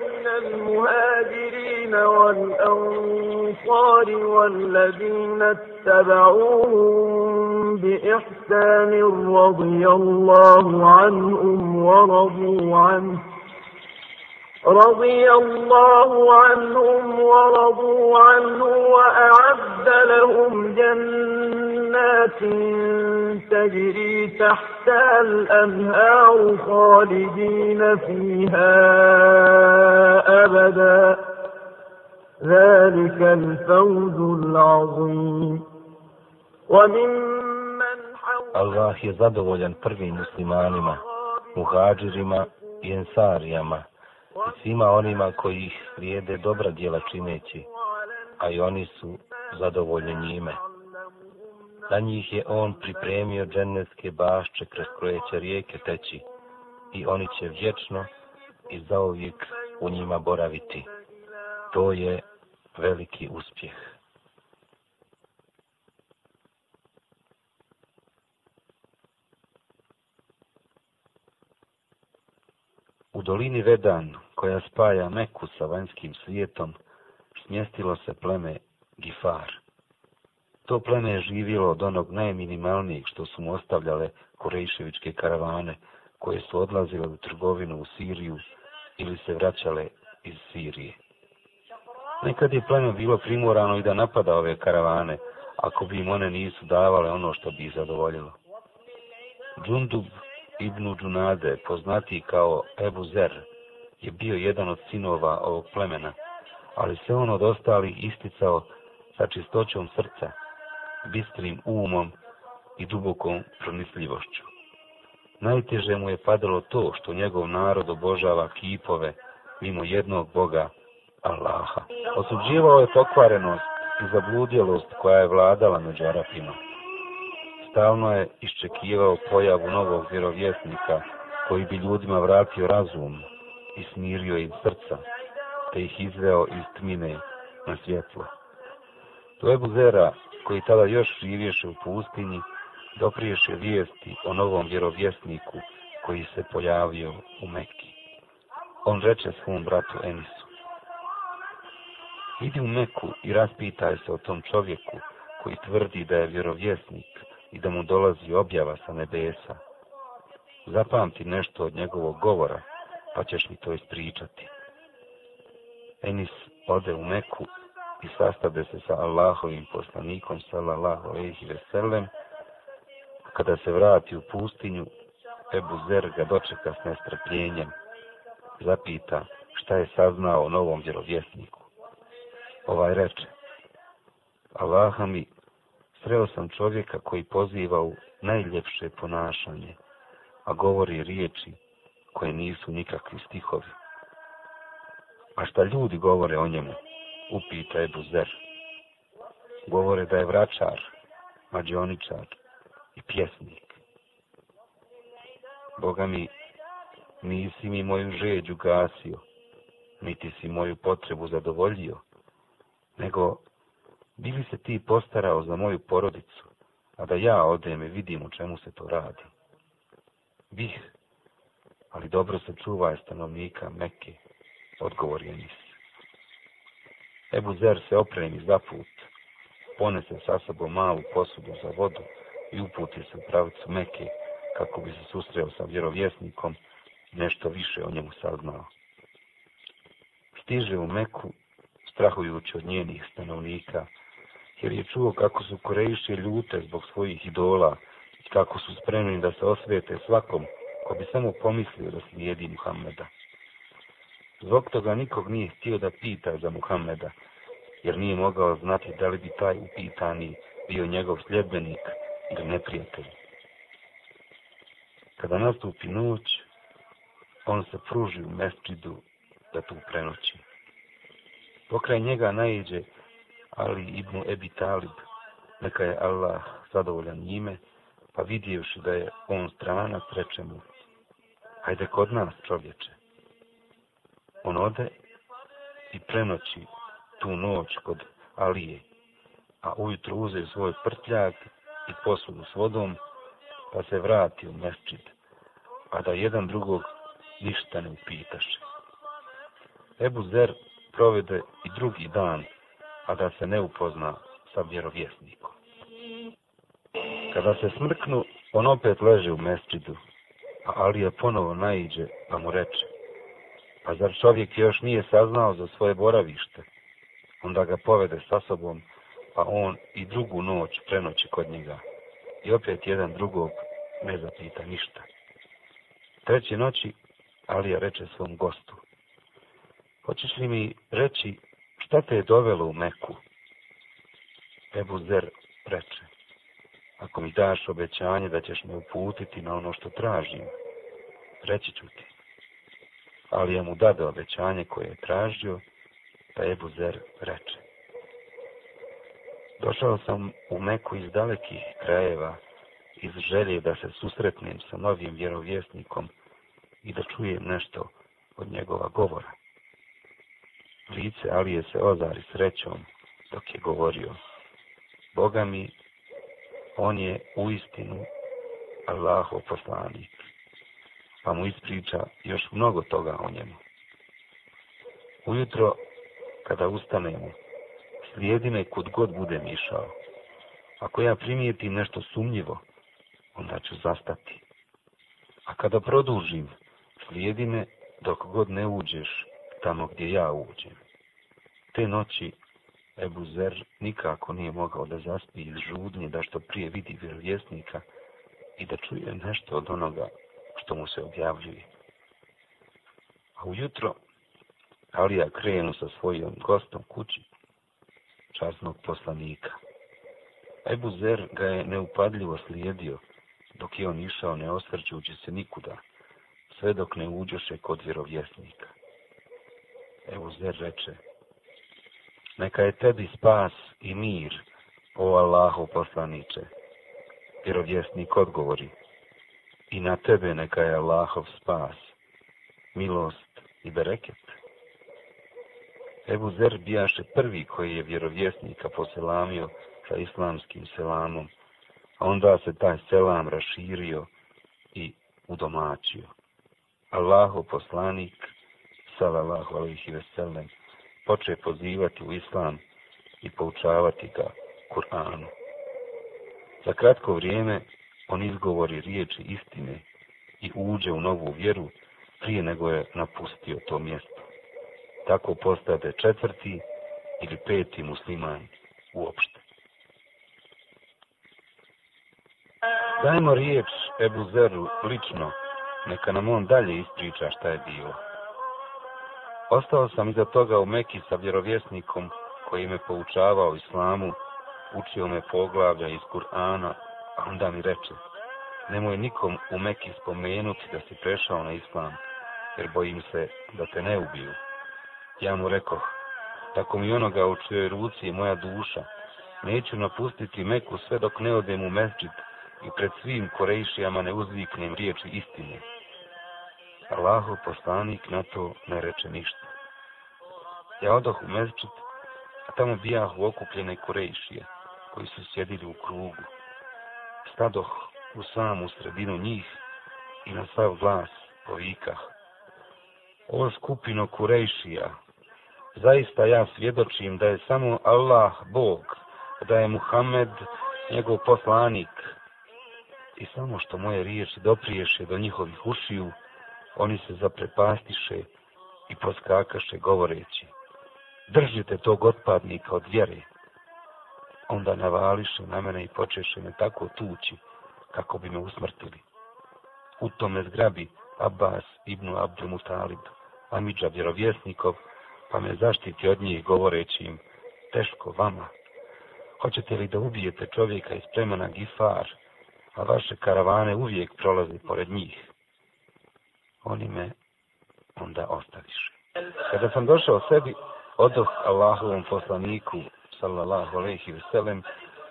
من المهاجرين والأنصار والذين اتبعوهم بإحسان رضي الله عنهم ورضوا عنه رضي الله عنهم ورضوا عنه وأعد لهم جنات تجري تحتها الأنهار خالدين فيها أبدا ذلك الفوز العظيم وممن Allah je zadovoljan prvim muslimanima, muhađirima i ensarijama, i svima onima koji ih slijede dobra djela čineći, a i oni su zadovoljni njime. Za njih je on pripremio dženevske bašče kroz koje će rijeke teći i oni će vječno i zauvijek u njima boraviti. To je veliki uspjeh. U dolini Vedan, koja spaja Meku sa vanjskim svijetom, smjestilo se pleme Gifar. To pleme je živjelo od onog najminimalnijeg što su mu ostavljale korejševičke karavane, koje su odlazile u trgovinu u Siriju ili se vraćale iz Sirije. Nekad je pleme bilo primorano i da napada ove karavane, ako bi im one nisu davale ono što bi ih zadovoljilo. Džundub ibn Džunade, poznati kao Ebu Zer, je bio jedan od sinova ovog plemena, ali se on od ostali isticao sa čistoćom srca, bistrim umom i dubokom promisljivošću. Najteže mu je padalo to što njegov narod obožava kipove mimo jednog Boga, Allaha. Osuđivao je pokvarenost i zabludjelost koja je vladala među Arapima stalno je iščekivao pojavu novog vjerovjesnika koji bi ljudima vratio razum i smirio im srca, te ih izveo iz tmine na svjetlo. Do Ebu Zera, koji tada još živješe u pustinji, dopriješe vijesti o novom vjerovjesniku koji se pojavio u Mekki. On reče svom bratu Enisu, idi u Meku i raspitaj se o tom čovjeku koji tvrdi da je vjerovjesnik i da mu dolazi objava sa nebesa. Zapamti nešto od njegovog govora, pa ćeš mi to ispričati. Enis ode u Meku i sastade se sa Allahovim poslanikom, sallallahu alaihi veselem. Kada se vrati u pustinju, Ebu Zer ga dočeka s nestrpljenjem. Zapita šta je saznao o novom vjerovjesniku. Ovaj reče, Allaha mi sreo sam čovjeka koji poziva u najljepše ponašanje, a govori riječi koje nisu nikakvi stihovi. A šta ljudi govore o njemu, upita Ebu Zer. Govore da je vračar, mađioničar i pjesnik. Boga mi, nisi mi moju žeđu gasio, niti si moju potrebu zadovoljio, nego bili se ti postarao za moju porodicu, a da ja odem i vidim u čemu se to radi. Bih, ali dobro se čuva stanovnika Mekke, odgovor je. Ebu Zer se opremi za put, ponese sa sobom malu posudu za vodu i uputi se u pravicu Mekke, kako bi se susreo sa vjerovjesnikom nešto više o njemu saznao. Stiže u Meku, strahujući od njenih stanovnika, jer je čuo kako su korejiše ljute zbog svojih idola i kako su spremni da se osvete svakom ko bi samo pomislio da slijedi Muhammeda. Zbog toga nikog nije htio da pita za Muhammeda, jer nije mogao znati da li bi taj upitani bio njegov sljedbenik ili neprijatelj. Kada nastupi noć, on se pruži u mesčidu da tu prenoći. Pokraj njega najđe Ali ibn Ebi Talib, neka je Allah zadovoljan njime, pa vidjevši da je on strana, sreće mu, hajde kod nas čovječe. On ode i prenoći tu noć kod Alije, a ujutru uze svoj prtljak i posudu s vodom, pa se vrati u meščid, a da jedan drugog ništa ne upitaše. Ebu Zer provede i drugi dan, a da se ne upozna sa vjerovjesnikom. Kada se smrknu, on opet leže u mesčidu, a Alija ponovo naiđe, pa mu reče, pa zar čovjek još nije saznao za svoje boravište? Onda ga povede sa sobom, pa on i drugu noć prenoći kod njega. I opet jedan drugog ne zapita ništa. Treće noći Alija reče svom gostu. Hoćeš li mi reći šta te je dovelo u Meku? Ebu Zer reče. Ako mi daš obećanje da ćeš me uputiti na ono što tražim, reći ću ti. Ali je mu dade obećanje koje je tražio, pa Ebu Zer reče. Došao sam u Meku iz dalekih krajeva, iz želje da se susretnem sa novim vjerovjesnikom i da čujem nešto od njegova govora. Lice Alije se ozari srećom dok je govorio. Boga mi, on je u istinu Allahov poslanik, pa mu ispriča još mnogo toga o njemu. Ujutro, kada ustanemo, slijedi me kud god budem išao. Ako ja primijetim nešto sumnjivo, onda ću zastati. A kada produžim, slijedi me dok god ne uđeš tamo gdje ja uđem. Te noći Ebu Zer nikako nije mogao da zaspi iz žudnje da što prije vidi vjerovjesnika i da čuje nešto od onoga što mu se objavljuje. A ujutro Alija krenu sa svojim gostom kući, časnog poslanika. Ebu Zer ga je neupadljivo slijedio, dok je on išao ne osvrćući se nikuda, sve dok ne uđoše kod vjerovjesnika. Ebu Zer reče, neka je tebi spas i mir, o Allahu poslaniče. Vjerovjesnik odgovori, i na tebe neka je Allahov spas, milost i bereket. Ebu Zer bijaše prvi koji je vjerovjesnika poselamio sa islamskim selamom, a onda se taj selam raširio i udomačio. Allahu poslanik, salallahu alaihi veselem, poče pozivati u islam i poučavati ga Kur'anu. Za kratko vrijeme on izgovori riječi istine i uđe u novu vjeru prije nego je napustio to mjesto. Tako postade četvrti ili peti musliman uopšte. Dajmo riječ Ebu Zeru lično, neka nam on dalje ispriča šta je bilo. Ostao sam iza toga u Meki sa vjerovjesnikom koji me poučavao islamu, učio me poglavlja iz Kur'ana, a onda mi reče, nemoj nikom u Meki spomenuti da si prešao na islam, jer bojim se da te ne ubiju. Ja mu rekoh, tako mi onoga u čujoj ruci je moja duša, neću napustiti Meku sve dok ne odem u mesčit i pred svim korejšijama ne uzviknem riječi istine. Allahu poslanik na to ne reče ništa. Ja odoh u mesčit, a tamo bijah u okupljene korejšije, koji su sjedili u krugu. Stadoh u samu sredinu njih i na sav glas povikah. O skupino kurejšija, zaista ja svjedočim da je samo Allah Bog, da je Muhammed njegov poslanik. I samo što moje riječi dopriješe do njihovih ušiju, oni se zaprepastiše i poskakaše govoreći, držite tog otpadnika od vjere. Onda navališe na mene i počeše me tako tući, kako bi me usmrtili. U tome zgrabi Abbas ibn Abdul Mutalib, Amidža vjerovjesnikov, pa me zaštiti od njih govoreći im, teško vama. Hoćete li da ubijete čovjeka iz plemena Gifar, a vaše karavane uvijek prolazi pored njih? oni me onda ostaviše. Kada sam došao sebi, odoh Allahovom poslaniku, sallallahu alaihi veselem,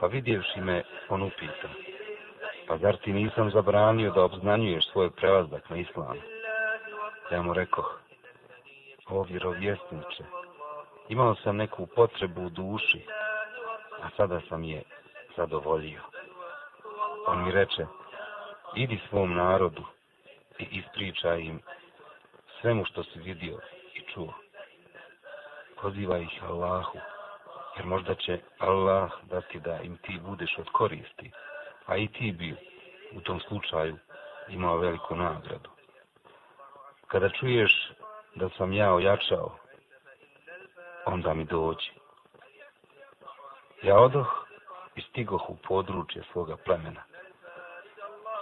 pa vidjevši me, on upita. Pa zar ti nisam zabranio da obznanjuješ svoj prelazak na islam? Ja mu rekoh, o vjerovjesniče, imao sam neku potrebu u duši, a sada sam je zadovoljio. On mi reče, idi svom narodu, i ispričaj im svemu što si vidio i čuo. poziva ih Allahu, jer možda će Allah dati da im ti budeš od koristi, a i ti bi u tom slučaju imao veliku nagradu. Kada čuješ da sam ja ojačao, onda mi dođi. Ja odoh i stigoh u područje svoga plemena.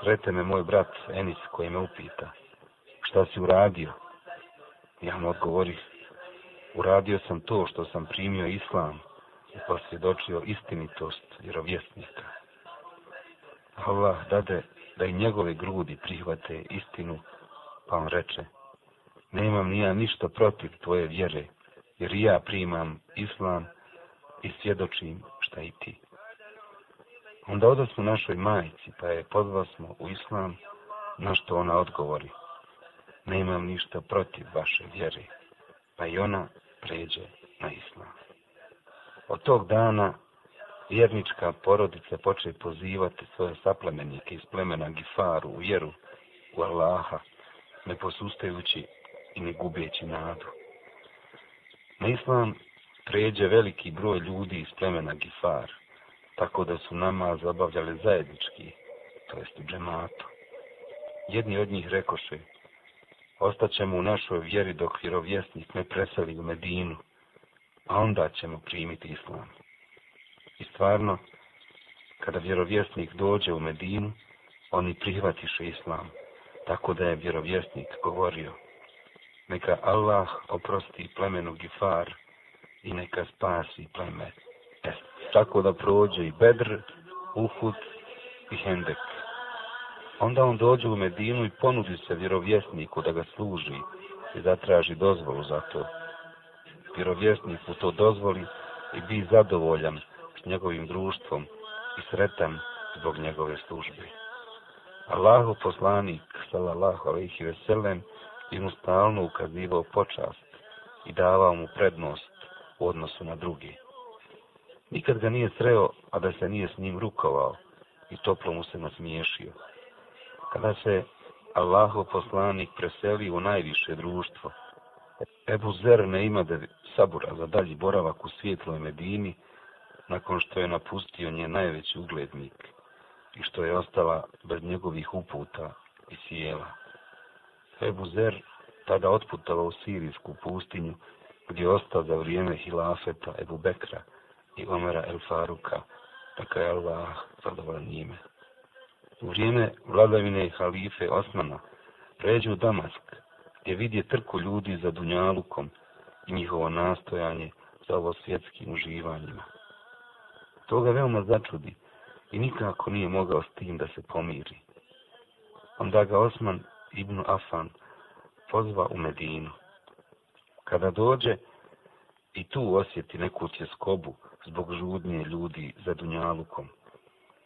Srete me moj brat Enis koji me upita, šta si uradio? Ja mu odgovorih, uradio sam to što sam primio islam i posvjedočio istinitost vjerovjesnika. Allah dade da i njegove grudi prihvate istinu, pa on reče, nemam nija ništa protiv tvoje vjere, jer ja primam islam i svjedočim šta i ti. Onda odosmo našoj majici, pa je pozvao smo u islam, na što ona odgovori, nemam ništa protiv vaše vjere, pa i ona pređe na islam. Od tog dana vjernička porodica poče pozivati svoje saplemenike iz plemena Gifaru u vjeru u Allaha, ne posustajući i ne gubeći nadu. Na islam pređe veliki broj ljudi iz plemena Gifar, tako da su nama zabavljali zajednički, to jest u džematu. Jedni od njih rekoše, ostaćemo u našoj vjeri dok vjerovjesnik ne preseli u Medinu, a onda ćemo primiti islam. I stvarno, kada vjerovjesnik dođe u Medinu, oni prihvatiše islam, tako da je vjerovjesnik govorio, neka Allah oprosti plemenu Gifar i neka spasi pleme. E, tako da prođe i Bedr, Uhud i Hendek. Onda on dođe u Medinu i ponudi se vjerovjesniku da ga služi i zatraži dozvolu za to. Vjerovjesnik mu to dozvoli i bi zadovoljan s njegovim društvom i sretan zbog njegove službe. Allahu poslanik, sallallahu alaihi veselem, i mu stalno ukazivao počast i davao mu prednost u odnosu na drugi. Nikad ga nije sreo, a da se nije s njim rukovao i toplo mu se nasmiješio. Kada se Allahu poslanik preseli u najviše društvo, Ebu Zer ne ima da sabura za dalji boravak u svijetloj Medini, nakon što je napustio nje najveći uglednik i što je ostala bez njegovih uputa i sjela. Ebu Zer tada otputava u Sirijsku pustinju, gdje je ostao za vrijeme hilafeta Ebu Bekra i Omera El Faruka, pa tako je Allah zadovoljan njime. U vrijeme vladavine halife Osmana pređe u Damask, gdje vidje trku ljudi za Dunjalukom i njihovo nastojanje za ovo svjetskim uživanjima. To ga veoma začudi i nikako nije mogao s tim da se pomiri. Onda ga Osman ibn Afan pozva u Medinu. Kada dođe i tu osjeti neku tjeskobu zbog žudnje ljudi za Dunjalukom,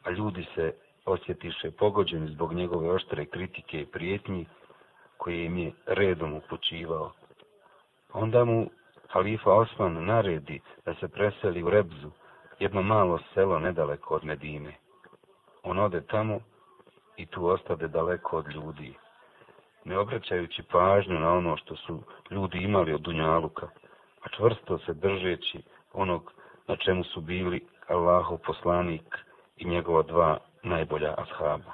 a ljudi se osjetiše pogođeni zbog njegove oštre kritike i prijetnji koje im je redom upućivao. Onda mu halifa Osman naredi da se preseli u Rebzu, jedno malo selo nedaleko od Medine. On ode tamo i tu ostade daleko od ljudi ne obraćajući pažnju na ono što su ljudi imali od Dunjaluka, a čvrsto se držeći onog na čemu su bili Allahov poslanik i njegova dva najbolja ashaba.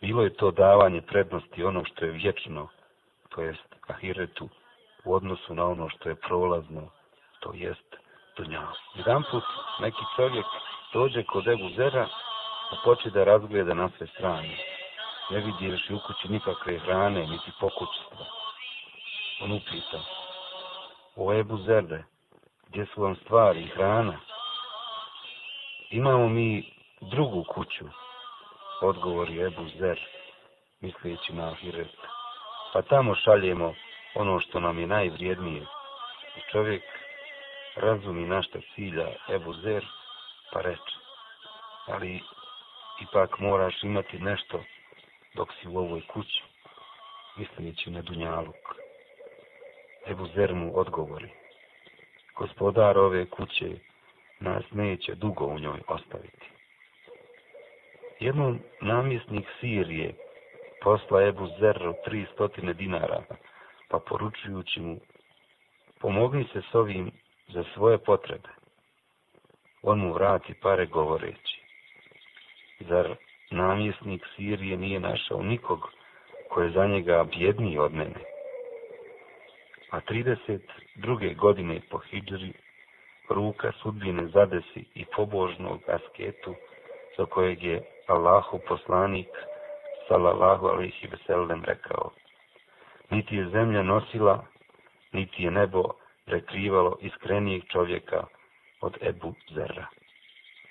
Bilo je to davanje prednosti onom što je vječno, to jest ahiretu, u odnosu na ono što je prolazno, to jest dunjalu. Jedan put neki čovjek dođe kod Ebu Zera, a poče da razgleda na sve strane ne vidiš u kući nikakve hrane, niti pokućstva. On upita, o Ebu Zerde, gdje su vam stvari i hrana? Imamo mi drugu kuću, odgovori Ebu Zer, misleći na Ahiret. Pa tamo šaljemo ono što nam je najvrijednije. I čovjek razumi našta cilja Ebu Zer, pa reče, ali ipak moraš imati nešto dok si u ovoj kući, misleći na Dunjaluk. Ebu Zermu odgovori, gospodar ove kuće nas neće dugo u njoj ostaviti. Jednom namjesnik Sirije posla Ebu Zerru tri stotine dinara, pa poručujući mu pomogni se s ovim za svoje potrebe. On mu vrati pare govoreći. Zar namjesnik Sirije nije našao nikog ko je za njega bjedniji od mene? A 32. godine po Hidžri ruka sudbine zadesi i pobožnog asketu za kojeg je Allahu poslanik sallallahu alaihi veselem rekao niti je zemlja nosila niti je nebo prekrivalo iskrenijeg čovjeka od Ebu Zerra.